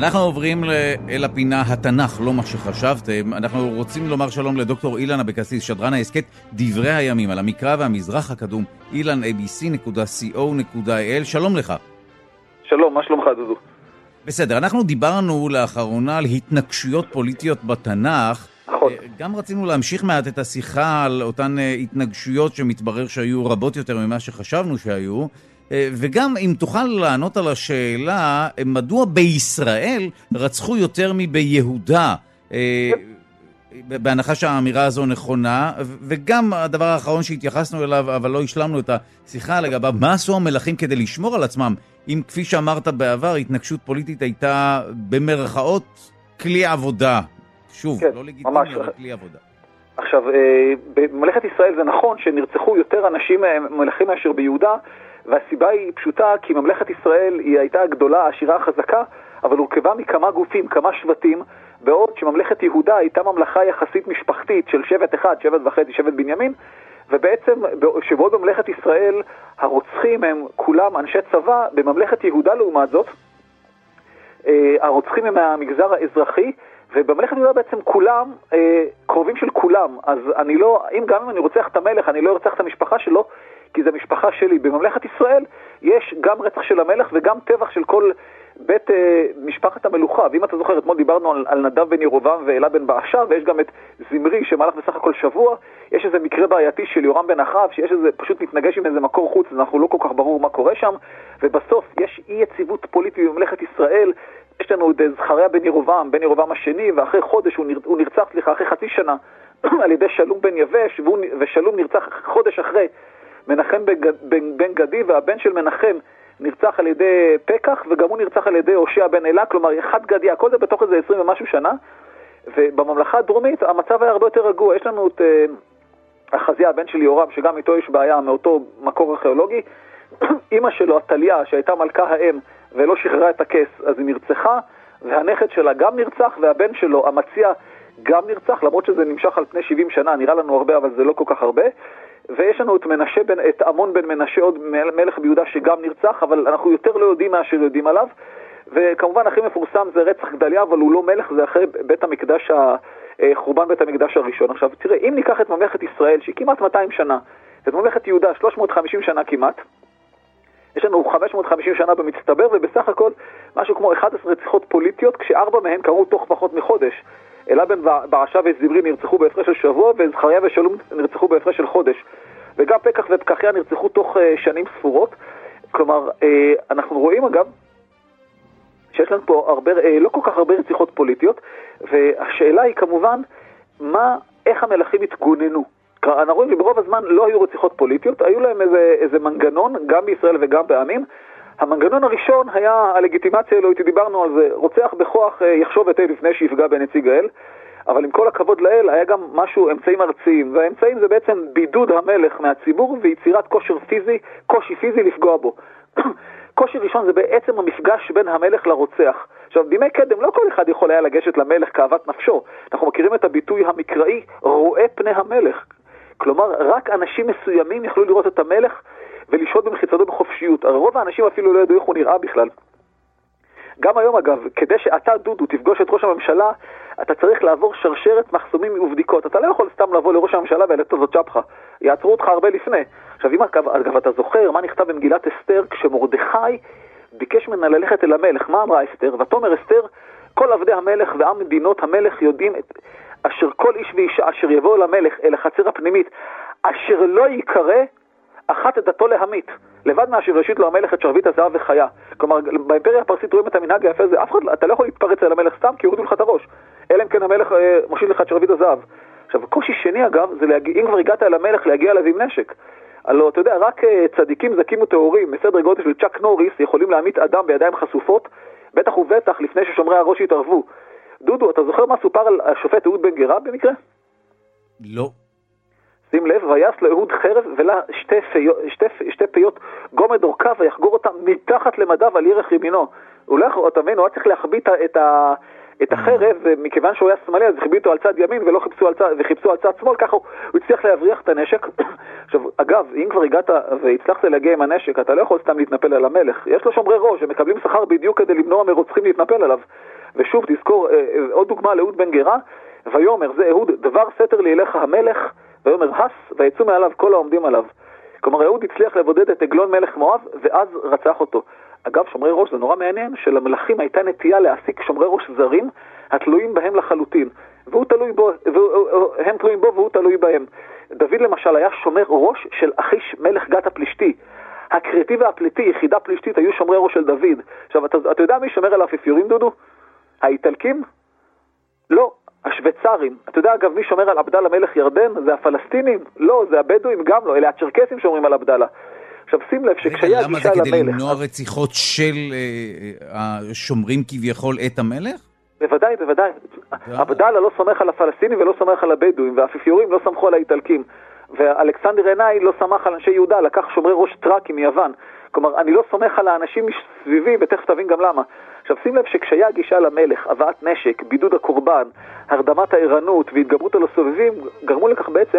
ואנחנו עוברים אל הפינה התנ"ך, לא מה שחשבתם. אנחנו רוצים לומר שלום לדוקטור אילן אבקסיס, שדרן ההסכת דברי הימים על המקרא והמזרח הקדום, אילן abc.co.il. שלום לך. שלום, מה שלומך דודו? בסדר, אנחנו דיברנו לאחרונה על התנגשויות פוליטיות בתנ"ך. נכון. גם רצינו להמשיך מעט את השיחה על אותן התנגשויות שמתברר שהיו רבות יותר ממה שחשבנו שהיו. וגם אם תוכל לענות על השאלה, מדוע בישראל רצחו יותר מביהודה, בהנחה שהאמירה הזו נכונה, וגם הדבר האחרון שהתייחסנו אליו, אבל לא השלמנו את השיחה לגביו, מה עשו המלכים כדי לשמור על עצמם, אם כפי שאמרת בעבר, התנגשות פוליטית הייתה במרכאות כלי עבודה. שוב, כן, לא לגיטימי, אבל כלי עבודה. עכשיו, בממלכת ישראל זה נכון שנרצחו יותר אנשים מלכים מאשר ביהודה, והסיבה היא פשוטה, כי ממלכת ישראל היא הייתה הגדולה, העשירה, החזקה, אבל הורכבה מכמה גופים, כמה שבטים, בעוד שממלכת יהודה הייתה ממלכה יחסית משפחתית של שבט אחד, שבט וחצי, שבט בנימין, ובעצם, שבעוד בממלכת ישראל הרוצחים הם כולם אנשי צבא, בממלכת יהודה לעומת זאת, הרוצחים הם מהמגזר האזרחי, ובממלכת יהודה בעצם כולם אה, קרובים של כולם, אז אני לא, אם גם אם אני רוצח את המלך, אני לא ארצח את המשפחה שלו, כי זו משפחה שלי. בממלכת ישראל יש גם רצח של המלך וגם טבח של כל בית אה, משפחת המלוכה. ואם אתה זוכר, אתמול דיברנו על, על נדב בן ירובעם ואלה בן באשה, ויש גם את זמרי שמהלך בסך הכל שבוע. יש איזה מקרה בעייתי של יורם בן אחאב, שיש איזה, פשוט מתנגש עם איזה מקור חוץ, אנחנו לא כל כך ברור מה קורה שם. ובסוף יש אי יציבות פוליטית בממלכת ישראל. יש לנו את זכריה בן ירובעם, בן ירובעם השני, ואחרי חודש הוא, נר, הוא נרצח, סליחה, אחרי חצי שנה על ידי שלום בן יבש, והוא, ושלום נרצח חודש אחרי מנחם בן, בן, גדי, והבן של מנחם נרצח על ידי פקח, וגם הוא נרצח על ידי הושע בן אלה, כלומר, אחד גדי, הכל זה בתוך איזה עשרים ומשהו שנה, ובממלכה הדרומית המצב היה הרבה יותר רגוע. יש לנו את uh, אחזיה, הבן של יורם, שגם איתו יש בעיה מאותו מקור ארכיאולוגי. אימא שלו, עתליה, שהייתה מלכה האם ולא שחררה את הכס, אז היא נרצחה, והנכד שלה גם נרצח, והבן שלו, המציע, גם נרצח, למרות שזה נמשך על פני 70 שנה, נראה לנו הרבה, אבל זה לא כל כך הרבה. ויש לנו את מנשה בן, את עמון בן מנשה, עוד מלך ביהודה שגם נרצח, אבל אנחנו יותר לא יודעים מאשר יודעים עליו. וכמובן הכי מפורסם זה רצח גדליה, אבל הוא לא מלך, זה אחרי בית המקדש, חורבן בית המקדש הראשון. עכשיו תראה, אם ניקח את ממלכת ישראל, שהיא כמעט 200 שנה, את ממלכת יהודה 350 שנה כמעט, יש לנו 550 שנה במצטבר, ובסך הכל משהו כמו 11 רציחות פוליטיות, כשארבע מהן קרו תוך פחות מחודש. אלה בן בעשה וזמרי נרצחו בהפרש של שבוע, וזכריה ושלום נרצחו בהפרש של חודש. וגם פקח ופקחיה נרצחו תוך uh, שנים ספורות. כלומר, uh, אנחנו רואים אגב, שיש לנו פה הרבה, uh, לא כל כך הרבה רציחות פוליטיות, והשאלה היא כמובן, מה, איך המלכים התגוננו. אנחנו רואים שברוב הזמן לא היו רציחות פוליטיות, היו להם איזה, איזה מנגנון, גם בישראל וגם בעמים. המנגנון הראשון היה הלגיטימציה האלוהית, דיברנו על זה, רוצח בכוח יחשוב היטב לפני שיפגע בנציג האל, אבל עם כל הכבוד לאל היה גם משהו, אמצעים ארציים, והאמצעים זה בעצם בידוד המלך מהציבור ויצירת כושר פיזי, קושי פיזי לפגוע בו. קושי ראשון זה בעצם המפגש בין המלך לרוצח. עכשיו, בימי קדם לא כל אחד יכול היה לגשת למלך כאוות נפשו. אנחנו מכירים את הביטוי המקראי, רואה פני המלך. כלומר, רק אנשים מסוימים יכלו לראות את המלך ולשהות במחיצתו בחופשיות. הרי רוב האנשים אפילו לא ידעו איך הוא נראה בכלל. גם היום אגב, כדי שאתה, דודו, תפגוש את ראש הממשלה, אתה צריך לעבור שרשרת מחסומים ובדיקות. אתה לא יכול סתם לבוא לראש הממשלה ולתת זאת צ'פחה. יעצרו אותך הרבה לפני. עכשיו, אם אגב, אגב אתה זוכר מה נכתב במגילת אסתר כשמרדכי ביקש ממנה ללכת אל המלך, מה אמרה אסתר? ותאמר אסתר, כל עבדי המלך ועם מדינות המלך יודעים את... אשר כל איש ואישה אשר יבואו למלך אל החצר הפנימית, אשר לא ייקרא אחת את דתו להמית, לבד מאשר ראשית לו המלך את שרביט הזהב וחיה. כלומר, באימפריה הפרסית רואים את המנהג היפה הזה, אף אחד, אתה לא יכול להתפרץ על המלך סתם כי יורידו לך את הראש, אלא אם כן המלך אה, מושיט לך את שרביט הזהב. עכשיו, קושי שני אגב, זה להגיע, אם כבר הגעת אל המלך, להגיע אליו עם נשק. הלוא, אתה יודע, רק אה, צדיקים זכים וטהורים, בסדר גודל של צ'אק נוריס, יכולים להמית אדם בידיים חשופות, בטח ובטח לפני ששומרי הראש יתערבו. דודו, אתה זוכר מה סופר על השופט אהוד בן גרה במקרה? לא. שים לב, ויעש לו אהוד חרב ולה שתי, פיות, שתי, שתי פיות גומד אורכה ויחגור אותם מתחת למדיו על ירך ימינו. הוא לא יכול, אתה מבין, הוא היה צריך להחביא את, ה, את החרב, ומכיוון שהוא היה שמאלי אז החביא אותו על צד ימין ולא חיפשו על צד, וחיפשו על צד שמאל, ככה הוא, הוא הצליח להבריח את הנשק. עכשיו, אגב, אם כבר הגעת והצלחת להגיע עם הנשק, אתה לא יכול סתם להתנפל על המלך. יש לו שומרי ראש, הם מקבלים שכר בדיוק כדי למנוע מרוצחים להתנפל עליו. ושוב, תזכור, עוד דוגמה לאהוד בן גרה, ויאמר, זה אהוד, דבר סתר לי אליך המלך, ויאמר הס, ויצאו מעליו כל העומדים עליו. כלומר, אהוד הצליח לבודד את עגלון מלך מואב, ואז רצח אותו. אגב, שומרי ראש זה נורא מעניין, שלמלכים הייתה נטייה להעסיק שומרי ראש זרים, התלויים בהם לחלוטין. והוא תלוי בו, והם תלויים בו והוא תלוי בהם. דוד למשל היה שומר ראש של אחיש מלך גת הפלישתי. הכרתי והפליטי, יחידה פלישתית, היו שומרי ראש של דוד. עכשיו, אתה, אתה יודע מי שומר על האפיפיורים, דודו? האיטלקים? לא, השוויצרים. אתה יודע, אגב, מי שומר על עבדאללה מלך ירדן? זה הפלסטינים? לא, זה הבדואים גם לא, אלה הצ'רקסים שומרים על עבדאללה. עכשיו שים לב שכשהיה גישה למלך... למה זה כדי למנוע רציחות של אה, השומרים כביכול את המלך? בוודאי, בוודאי. עבדאללה לא סומך על הפלסטינים ולא סומך על הבדואים, והאפיפיורים לא סמכו על האיטלקים. ואלכסנדר עינאי לא סמך על אנשי יהודה, לקח שומרי ראש טראקים מיוון. כלומר, אני לא סומך על האנשים מסביבי, ותכף תבין גם למה. עכשיו שים לב שכשהיה גישה למלך, הבאת נשק, בידוד הקורבן, הרדמת הערנות והתגברות על הסובבים, גרמו לכך בעצם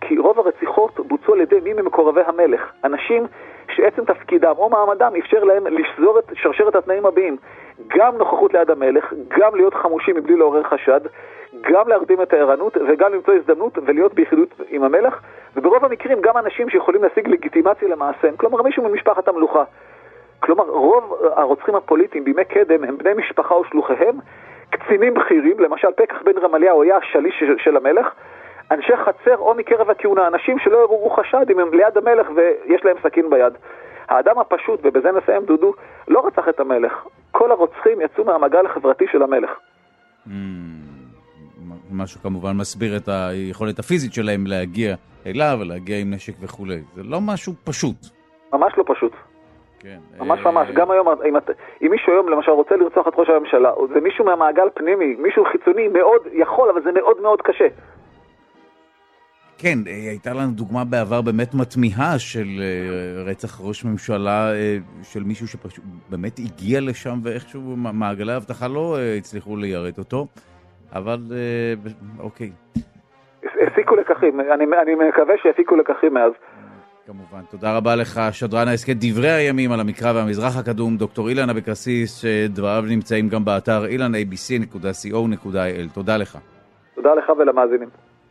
כי רוב הרציחות בוצעו על ידי מי ממקורבי המלך. אנשים שעצם תפקידם או מעמדם אפשר להם לשזור את שרשרת התנאים הבאים. גם נוכחות ליד המלך, גם להיות חמושים מבלי לעורר חשד, גם להרדים את הערנות וגם למצוא הזדמנות ולהיות ביחידות עם המלך, וברוב המקרים גם אנשים שיכולים להשיג לגיטימציה למעשיהם, כלומר מישהו ממשפחת המלוכה. כלומר, רוב הרוצחים הפוליטיים בימי קדם הם בני משפחה או שלוחיהם, קצינים בכירים, למשל פקח בן רמליהו היה השליש של המלך, אנשי חצר או מקרב הכהונה, אנשים שלא יראו חשד אם הם ליד המלך ויש להם סכין ביד. האדם הפשוט, ובזה נסיים דודו, לא רצח את המלך. כל הרוצחים יצאו מהמעגל החברתי של המלך. Mm, מה שכמובן מסביר את היכולת הפיזית שלהם להגיע אליו ולהגיע עם נשק וכולי. זה לא משהו פשוט. ממש לא פשוט. כן. ממש ממש. גם היום, אם, אם מישהו היום למשל רוצה לרצוח את ראש הממשלה, זה מישהו מהמעגל פנימי, מישהו חיצוני מאוד יכול, אבל זה מאוד מאוד קשה. כן, אה, הייתה לנו דוגמה בעבר באמת מתמיהה של אה, רצח ראש ממשלה אה, של מישהו שפשוט באמת הגיע לשם ואיכשהו מעגלי האבטחה לא הצליחו ליירט אותו, אבל אוקיי. הפיקו לקחים, אני, אני מקווה שהפיקו לקחים מאז. כמובן. תודה רבה לך, שדרן ההסכת דברי הימים על המקרא והמזרח הקדום, דוקטור אילן אבקסיס, שדבריו נמצאים גם באתר ilanabc.co.il. תודה לך. תודה לך ולמאזינים.